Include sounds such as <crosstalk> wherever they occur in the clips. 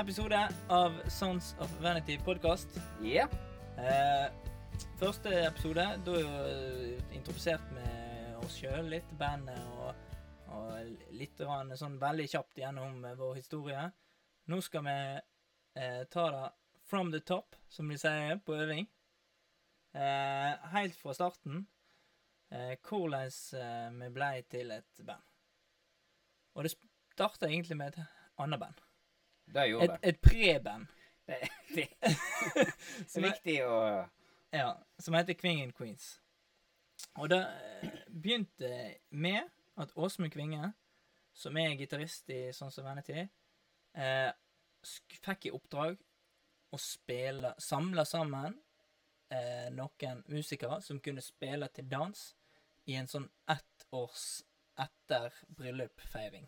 episode av Sons of Vanity podcast. Ja. Eh, første episode, da er jo introdusert med oss sjøl, litt bandet og, og litt sånn veldig kjapt gjennom eh, vår historie. Nå skal vi eh, ta det from the top, som de sier på øving. Eh, helt fra starten. Eh, hvordan eh, vi blei til et band. Og det starta egentlig med et annet band. Det gjorde Et, det. et pre-band. Det <laughs> det er er- viktig å Ja, som heter Kvingen Queens. Og det eh, begynte med at Åsmund Kvinge, som er gitarist i Sånn som vennetid, eh, fikk i oppdrag å spille Samle sammen eh, noen musikere som kunne spille til dans i en sånn ett års etter bryllupfeiring.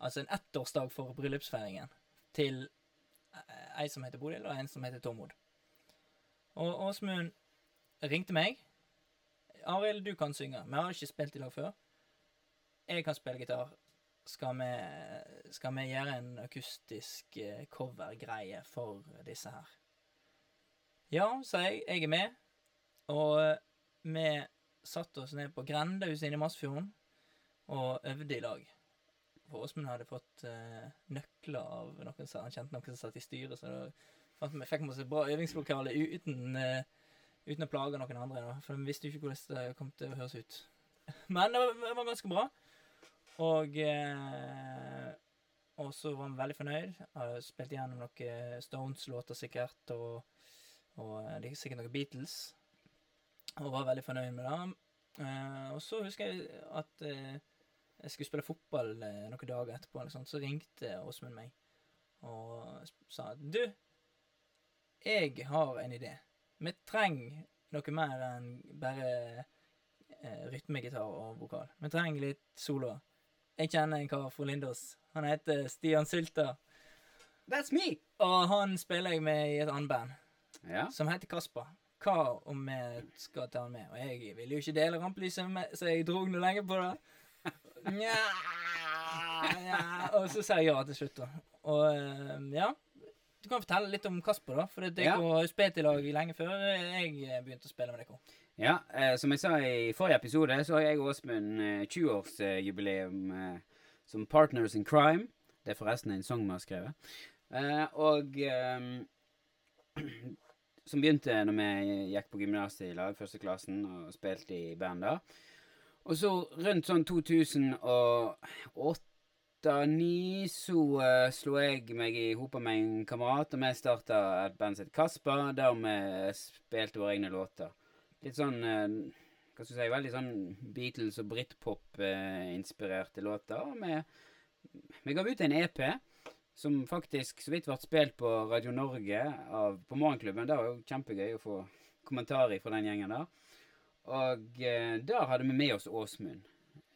Altså en ettårsdag for bryllupsfeiringen til eh, ei som heter Bodil, og en som heter Tormod. Og Åsmund ringte meg. 'Arild, du kan synge. Vi har ikke spilt i lag før. Jeg kan spille gitar. Skal vi, skal vi gjøre en akustisk eh, covergreie for disse her?' Ja, sa jeg. Jeg er med. Og eh, vi satte oss ned på grendehuset inne i Masfjorden og øvde i lag. For Åsmund hadde fått uh, nøkler av noen som han kjente noen som satt i styret, så da vi fikk vi oss et bra øvingslokale uten, uh, uten å plage noen andre. Da, for vi visste jo ikke hvordan det kom til å høres ut. <laughs> Men det var, det var ganske bra. Og uh, så var vi veldig fornøyd. Hadde spilt gjennom noen Stones-låter sikkert, og, og sikkert noen Beatles. Og var veldig fornøyd med det. Uh, og så husker jeg at eh, jeg skulle spille fotball eh, noen dager etterpå, eller sånt, så ringte Åsmund meg og sa Du, jeg har en idé. Vi trenger noe mer enn bare eh, rytmegitar og vokal. Vi trenger litt soloer. Jeg kjenner en kar fra Lindås. Han heter Stian Sylta. That's me! Og han spiller jeg med i et annet band Ja. som heter Kasper. Hva om vi skal ta han med? Og jeg ville jo ikke dele rampelyset, med, så jeg drog noe lenge på det. Nja, ja. Og så sa jeg ja til slutt, da. Og eh, ja. Du kan fortelle litt om Kasper, da. For dere Ja. har jo spilt i lag lenge før jeg begynte å spille med dere. ja eh, som jeg sa i forrige episode, så har jeg og Åsmund eh, 20-årsjubileum eh, som Partners in Crime. Det er forresten en sang vi har skrevet. Eh, og eh, <clears throat> Som begynte når vi gikk på gymnaset i lag, første klassen, og spilte i band da. Og så rundt sånn 2008-2009 så uh, slo jeg meg i hop med en kamerat, og vi starta et band som het Kasper, der vi spilte våre egne låter. Litt sånn uh, Hva skal du si Veldig sånn Beatles og britpop-inspirerte låter. Og vi, vi gav ut en EP som faktisk så vidt ble spilt på Radio Norge av, på Morgenklubben. Det var jo kjempegøy å få kommentarer fra den gjengen der. Og eh, der hadde vi med oss Åsmund.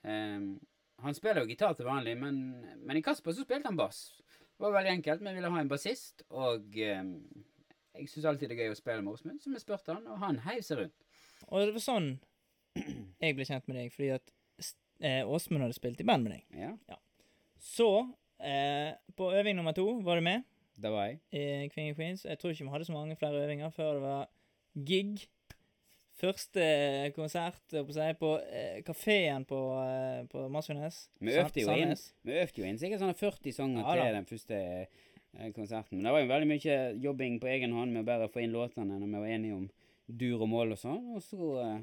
Um, han spiller jo gitar til vanlig, men, men i Kasper så spilte han bass. Det var veldig enkelt. Vi ville ha en bassist, og um, jeg syns alltid det er gøy å spille med Åsmund, så vi spurte han, og han heiv seg rundt. Og det var sånn <clears throat> jeg ble kjent med deg, fordi at eh, Åsmund hadde spilt i band med deg. Ja, Så, eh, på øving nummer to var du med. det var jeg. i Queen Queens. Jeg tror ikke vi hadde så mange flere øvinger før det var gig. Første konsert på, på eh, kafeen på, eh, på Masfjordnes. Vi øvde jo inn. Vi øvde jo inn sikkert sånn 40 sanger Ja til den første eh, konserten. Men det var jo veldig mye jobbing på egen hånd med å bare få inn låtene når vi var enige om dur og mål og sånn. Og så uh,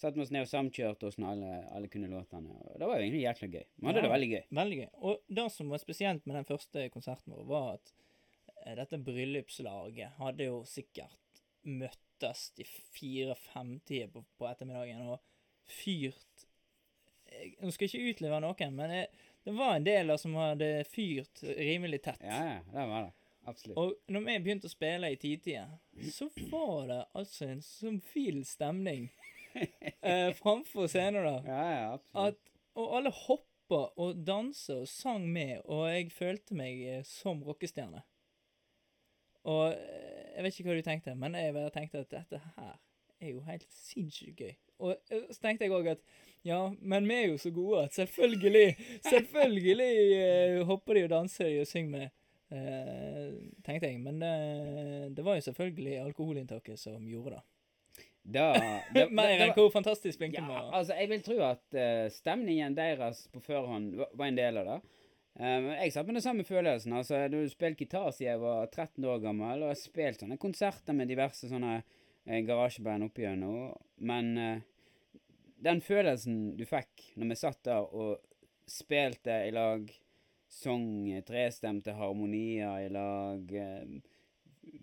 satte vi oss ned og samkjørte oss når alle, alle kunne låtene. Og det var jo egentlig jækla gøy. Vi hadde Ja. det veldig gøy. Veldig gøy. Og det som var spesielt med den første konserten vår, var at eh, dette bryllupslaget hadde jo sikkert møttes i fire-fem-tida på, på ettermiddagen og fyrt Nå skal jeg ikke utlevere noen, men det, det var en del der som hadde fyrt rimelig tett. Ja, ja, det var det. Absolutt. Og når vi begynte å spille i titida, så var det altså en sånn fin stemning <laughs> eh, framfor scenen der. Ja, ja, absolutt. At, og alle hoppa og dansa og sang med, og jeg følte meg eh, som rockestjerne. Og eh, jeg vet ikke hva du tenkte, men jeg bare tenkte at dette her er jo helt sinnssykt gøy. Og eh, så tenkte jeg òg at ja, men vi er jo så gode at selvfølgelig, selvfølgelig eh, hopper de og danser de og synger med. eh, tenkte jeg. Men det, det var jo selvfølgelig alkoholinntaket som gjorde det. Da, <laughs> da, Mer enn hvor fantastisk Ja, Blinken var. altså, jeg vil tro at uh, stemningen deres på førhånd var, var en del av det. Eh, jeg satt med den samme følelsen. altså, Du spilte gitar siden jeg var 13 år gammel, og jeg har spilt sånne konserter med diverse sånne eh, garasjeband opp. Men eh, den følelsen du fikk når vi satt der og spilte i lag, sang trestemte harmonier i lag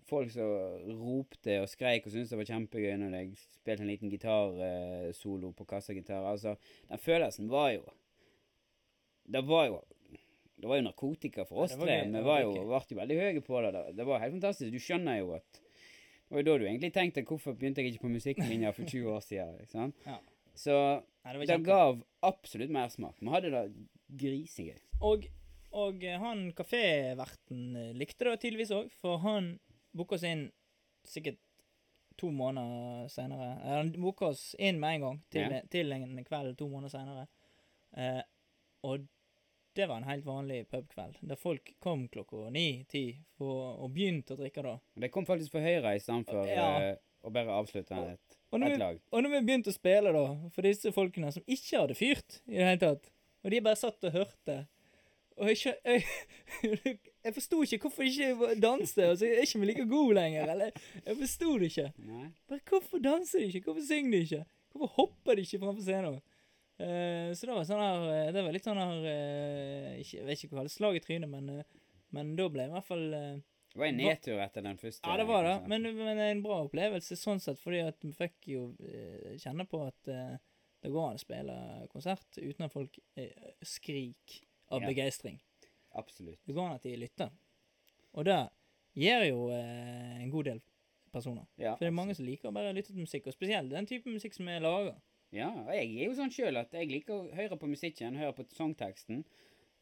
Folk som ropte og skreik og syntes det var kjempegøy når jeg spilte en liten gitarsolo på kassagitar. Altså, den følelsen var jo Det var jo det var jo narkotika for oss tre. Vi var jo, ble jo veldig høye på det. Det var helt fantastisk. Du skjønner jo at Det var jo da du egentlig tenkte hvorfor begynte jeg ikke på musikklinja for 20 år siden. Sant? <laughs> Ja. Så Nei, det det gav absolutt mersmak. Vi hadde det grisegøy. Og, og han kaféverten likte det tydeligvis òg, for han booka oss inn sikkert to måneder seinere. Han booka oss inn med en gang til, Ja. til en kveld to måneder seinere. Eh, og det var en helt vanlig pubkveld, der folk kom klokka ni-ti og begynte å drikke da. De kom faktisk for Høyre istedenfor Ja. uh, å bare avslutte et, Og et vi, lag. og når vi begynte å spille, da, for disse folkene som ikke hadde fyrt i det hele tatt, og de bare satt og hørte Og jeg, jeg, <laughs> jeg forsto ikke hvorfor de ikke danset. Altså, er ikke like god lenger? Eller, jeg forsto det ikke. Nei. Bare hvorfor danser de ikke? Hvorfor synger de ikke? Hvorfor hopper de ikke framfor scenen? Eh, så det var sånn her eh, Det var litt sånn her eh, Jeg vet ikke hva det slag i trynet, men, men da ble jeg i hvert fall Det var en nedtur etter den første. ja, det var det, men, men en bra opplevelse sånn sett, fordi at vi fikk jo kjenne på at det går an å spille konsert uten at folk eh, skrik av Ja. begeistring. Absolutt. Det går an at de lytter. Og det gir jo eh, en god del personer. Ja, For det er mange som liker å bare lytte til musikk, og spesielt den type musikk som er lager. Ja, og jeg er jo sånn sjøl at jeg liker å høre på musikken, høre på sangteksten.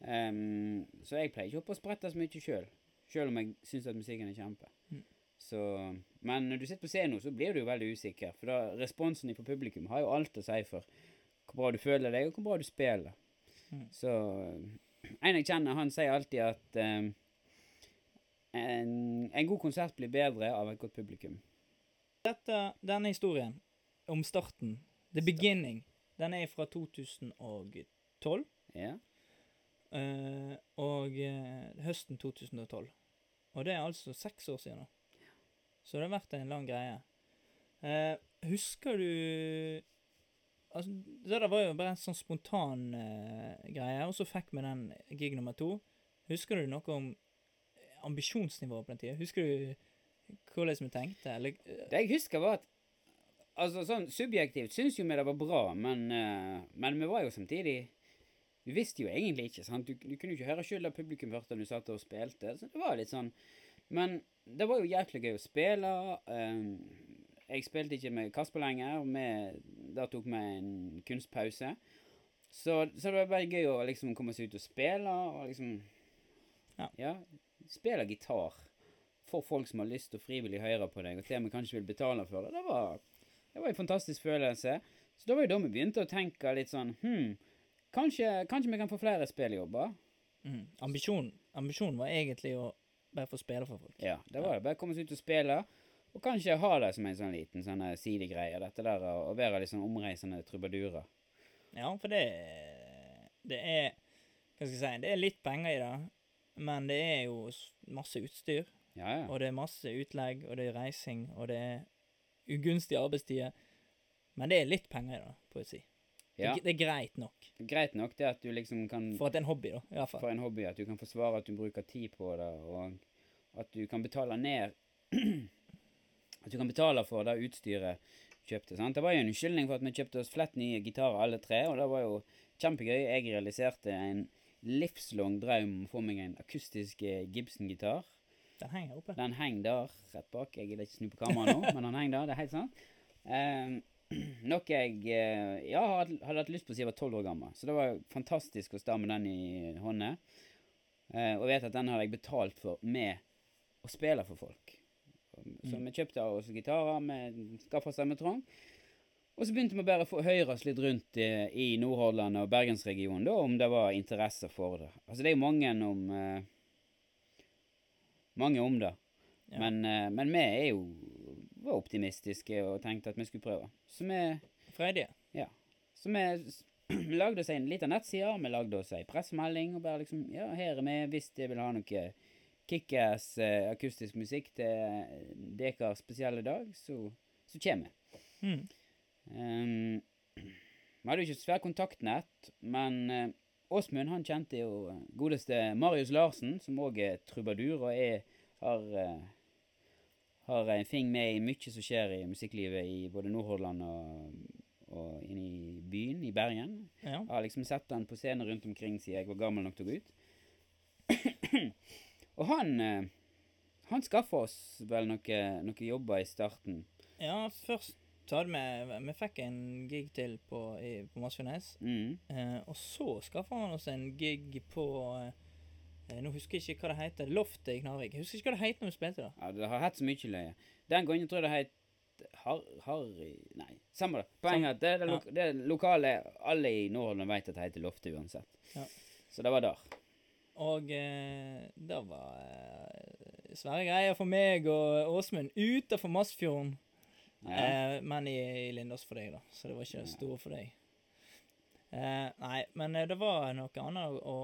Um, så jeg pleier ikke opp og sprette så mye sjøl. Sjøl om jeg syns at musikken er kjempe. Mm. Så, men når du sitter på scenen, så blir du jo veldig usikker. For da responsen fra publikum har jo alt å si for hvor bra du føler deg, og hvor bra du spiller. Mm. Så en jeg kjenner, han sier alltid at um, en, en god konsert blir bedre av et godt publikum. Dette, denne historien om starten, the beginning, den er fra 2012. Ja. Uh, og uh, høsten 2012. Og det er altså seks år siden nå. Så det har vært en lang greie. Uh, husker du Altså, det der var jo bare en sånn spontan greie, og så fikk vi den gig nummer to. Husker du noe om ambisjonsnivået på den tida? Husker du hvordan vi tenkte? Eller, Det jeg husker var at Altså sånn subjektivt syns jo vi det var bra, men, uh, men vi var jo samtidig Vi visste jo egentlig ikke, sant. Du, du kunne jo ikke høre skylda publikum hørte da du satt og spilte. Så det var litt sånn Men det var jo jæklig gøy å spille. eh, jeg spilte ikke med Kasper lenger. Med, da tok vi en kunstpause. Så, så det var bare gøy å liksom komme seg ut og spille, og liksom Ja. ja spille gitar for folk som har lyst til å frivillig høre på deg, og til og med kanskje vil betale for det. Det var, det var en fantastisk følelse. Så da var jo da vi begynte å tenke litt sånn Hm, kanskje, kanskje vi kan få flere spilljobber? mm, ambisjon, ambisjonen var egentlig å bare få spille for folk. Ja, det var det. Bare komme seg ut og spille. Og kanskje ha det som en sånn liten sånn eh, sidegreie, dette der å være litt sånn omreisende trubadurer. Ja, for det Det er Hva skal jeg si Det er litt penger i det, men det er jo masse utstyr. Ja, ja. Og det er masse utlegg, og det er reising, og det er ugunstige arbeidstider. Men det er litt penger i det, på å si. Det, ja. er- det er greit nok. Greit nok det at du liksom kan For at det er en hobby, da. I hvert fall. for en hobby, at du kan forsvare at du bruker tid på det, og at du kan betale ned <clears throat> At du kan betale for det utstyret kjøpte. sant? Det var jo en unnskyldning for at vi kjøpte oss flett nye gitarer alle tre, og det var jo kjempegøy. Jeg realiserte en livslang drøm om å få meg en akustisk eh, Gibson-gitar. Den henger oppe. Den henger der rett bak. Jeg gidder ikke snu på kameraet nå, men den henger der. Det er helt sant. <clears throat> Um, noe jeg eh, ja, hadde, hadde hatt lyst på siden jeg var tolv år gammel. Så det var fantastisk å stå med den i hånda. Uh, og vet at den hadde jeg betalt for med å spille for folk. Så Mm. vi kjøpte oss gitarer, vi skaffa stemmetrang. Og så begynte vi bare å få høre oss litt rundt i, i Nordhordland og Bergensregionen da, om det var interesse for det. Altså det er jo mange om eh, mange om det. Ja. Men, eh, men vi er jo var optimistiske og tenkte at vi skulle prøve. Så vi, Freidige. så <clears throat> vi lagde oss en liten nettside, vi lagde oss en pressemelding og bare liksom Ja, her er vi hvis dere vil ha noe kickass eh, akustisk musikk til deres spesielle dag, så, så kommer vi. Mm. Um, <clears throat> vi hadde jo ikke svært kontaktnett, men eh, Åsmund han kjente jo eh, godeste Marius Larsen, som òg er trubadur og er, har, eh, har en fing med i mye som skjer i musikklivet i både Nordhordland og, og inne i byen, i Bergen. Ja. Jeg har liksom sett han på scener rundt omkring siden jeg var gammel nok til å gå ut. <clears throat> og han eh, han skaffa oss vel noen noe jobber i starten. ja, først vi Vi fikk en gig til på, i, på Masfjordnes. Mm. Eh, og så skaffa han oss en gig på eh, Nå husker jeg ikke hva det heter. Loftet i Knarvik. Jeg husker ikke hva det het når vi spilte da. Ja, det har hatt så mye løye. Den gangen tror jeg det het Har... Harry Nei, samme det. Poenget er at det, det, lo det er lokale Alle i Norden vet at det heter Loftet uansett. Ja. Så det var der. Og eh, det var eh, svære greier for meg og Åsmund utafor Masfjorden. Eh, men i, i Lindås for deg, da. Så det var ikke det store for deg. Eh, nei, men eh, det var noe annet å, å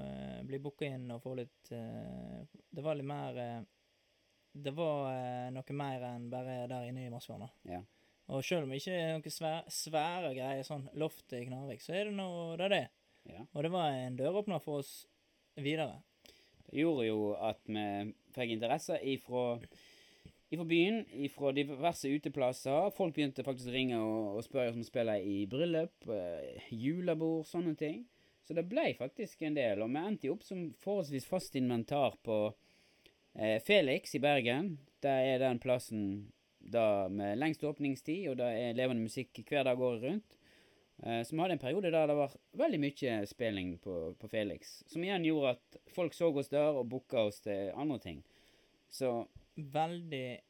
eh, bli booka inn og få litt eh, Det var litt mer eh, Det var noe mer enn bare der inne i Masfjorden. Ja. Og selv om det ikke er noen svære, svære greier, sånn loft i Knarvik, så er det noe det er det. ja. Og det var en døråpner for oss videre. Det gjorde jo at vi fikk interesse ifra, ifra byen, ifra diverse uteplasser. Folk begynte faktisk å ringe og, og spørre om å spille i bryllup, eh, julebord, sånne ting. Så det ble faktisk en del, og vi endte opp som forholdsvis fast inventar på eh, Felix i Bergen. Det er den plassen da med lengst åpningstid, og det er levende musikk hver dag året rundt. Eh, så vi hadde en periode der det var veldig mye spilling på, på Felix. Som igjen gjorde at folk så oss der og booka oss til andre ting. Så Veldig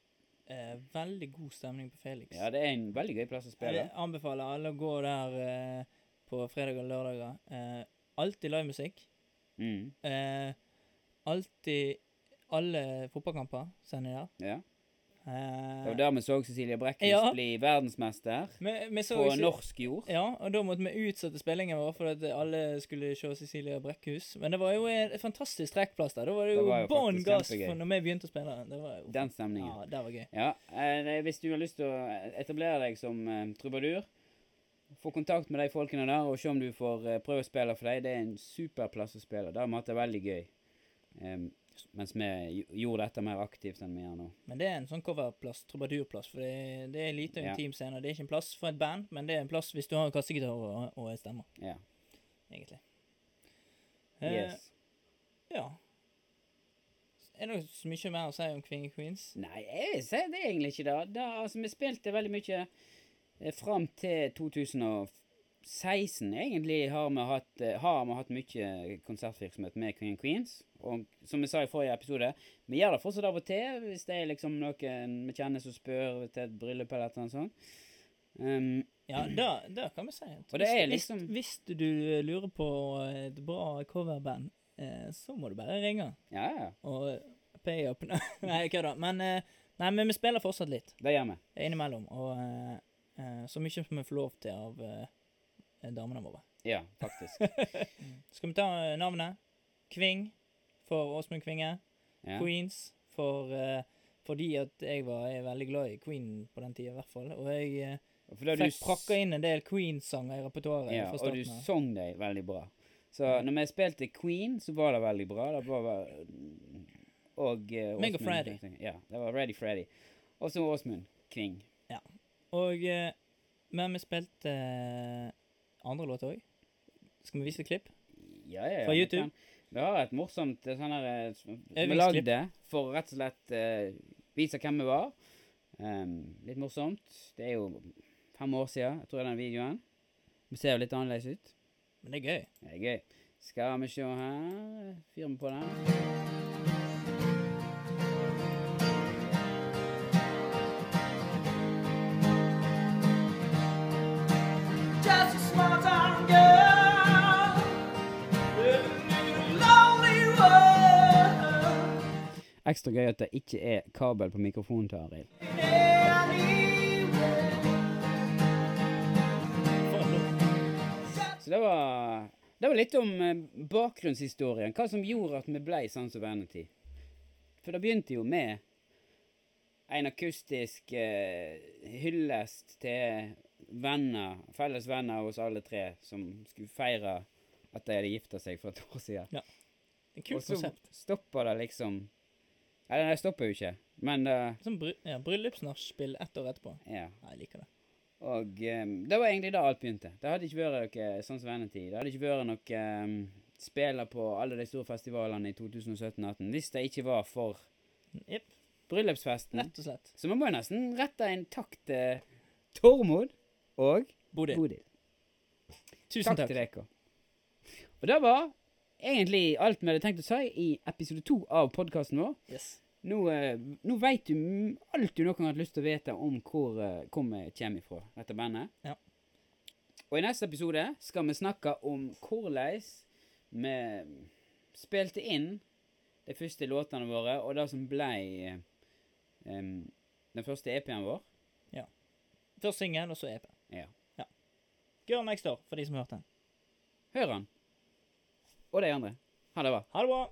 eh, veldig god stemning på Felix. ja, det er en veldig gøy plass å spille. Jeg anbefaler alle å gå der eh, på fredag og lørdager. Eh, alltid livemusikk. Mm, Eh, alltid alle fotballkamper sender de der. ja. Eh, Det var der vi så Cecilie Brekkhus Ja. bli verdensmester vi så på ikke- norsk jord. Ja, og da måtte vi utsette spillingen vår for at alle skulle se Cecilie Brekkhus. Men det var jo en fantastisk trekkplass der. Da var det Det jo var jo bånn gass når vi begynte å spille. Det var jo Den stemningen. Ja, det var gøy. Ja, eh, Hvis du har lyst til å etablere deg som eh, trubadur, få kontakt med de folkene der og se om du får prøve å spille for dem. Det er en super plass å spille. Der vi hatt det veldig gøy. Em, mens vi gjorde dette mer aktivt enn vi gjør nå. Men det er en sånn coverplass, trubadurplass, for det, det er en liten Ja. intim scene. Det er ikke en plass for et band, men det er en plass hvis du har kassegitar og, og en stemme, Ja. egentlig. Eh, Yes. Ja. Er det så mye mer å si om Kvinge Queens? Nei, jeg sier det egentlig ikke det. Da, altså, vi spilte veldig mye eh, fram til 2016. Egentlig har vi hatt, eh, har vi hatt mye konsertvirksomhet med Queen Queens. Og som vi sa i forrige episode, vi gjør det fortsatt av og til hvis det er liksom noen vi kjenner som spør til et bryllup eller noe sånt. Um, Ja, det, det kan vi si. Og det er liksom- Hvis, hvis du lurer på et bra coverband, eh, så må du bare ringe. ja, ja. Og pay up. <laughs> Nei, kødda. Men, eh, nei, men vi spiller fortsatt litt. Det gjør vi. innimellom. Og eh, så mye som vi får lov til av eh, damene våre. Ja, faktisk. <laughs> Skal vi ta eh, navnet? Kving for Åsmund Kvinge. Ja. Queens for uh, fordi at jeg var jeg veldig glad i Queen på den tida, i hvert fall. Og jeg uh, fikk prakka inn en del Queen-sanger i repertoaret. Ja, og du av. sang det veldig bra. Så når vi spilte Queen, så var det veldig bra. Det var bare Og uh, Meg og Freddy. Ja, det var Ready Freddy. Og så Åsmund Kving. Og uh, Men vi spilte eh, andre låter òg. Skal vi vise et klipp? Ja, ja, ja. Fra YouTube? Vi har et morsomt sånn her eh, Vi lagde for rett og slett uh, vise hvem vi var. Um, litt morsomt. Det er jo fem år siden, jeg tror den videoen. Vi ser jo litt annerledes ut. Men det er gøy. Det er gøy. Skal vi se her Fyrer vi på den. Ekstra gøy at det ikke er kabel på mikrofonen til Arild. Så det var, det var litt om eh, bakgrunnshistorien. Hva som gjorde at vi ble sånn som Vanity. For det begynte jo med en akustisk eh, hyllest til venner, felles venner hos alle tre, som skulle feire at de hadde gifta seg for et år siden. En kult Og så stopper stoppa det liksom Eller det stopper jo ikke, men uh, Sånn bry ja, bryllupsnachspiel ett år etterpå. Ja. Ja, jeg liker det. Og um, det var egentlig da alt begynte. Det hadde ikke vært noe sånn som vennetid. Det hadde ikke vært noe um, spiller på alle de store festivalene i 2017-18 hvis det ikke var for yep. bryllupsfesten. Rett og slett. Så vi må nesten rette en takk til Tormod og Bodil. Bodil. Tusen Takk takk. til dere. Og det var egentlig alt vi hadde tenkt å si i episode to av podkasten vår. Yes. Nå, eh, nå veit du alt du noen gang har hatt lyst til å vite om hvor, eh, hvor vi kommer ifra, dette bandet. Ja. Og i neste episode skal vi snakke om hvordan vi spilte inn de første låtene våre, og det som ble um, den første EP-en vår. Først singel, og så EP. Ja. Girl Next Door, for de som hørte den. Hør han. Og de andre. Ha det bra. Ha det bra.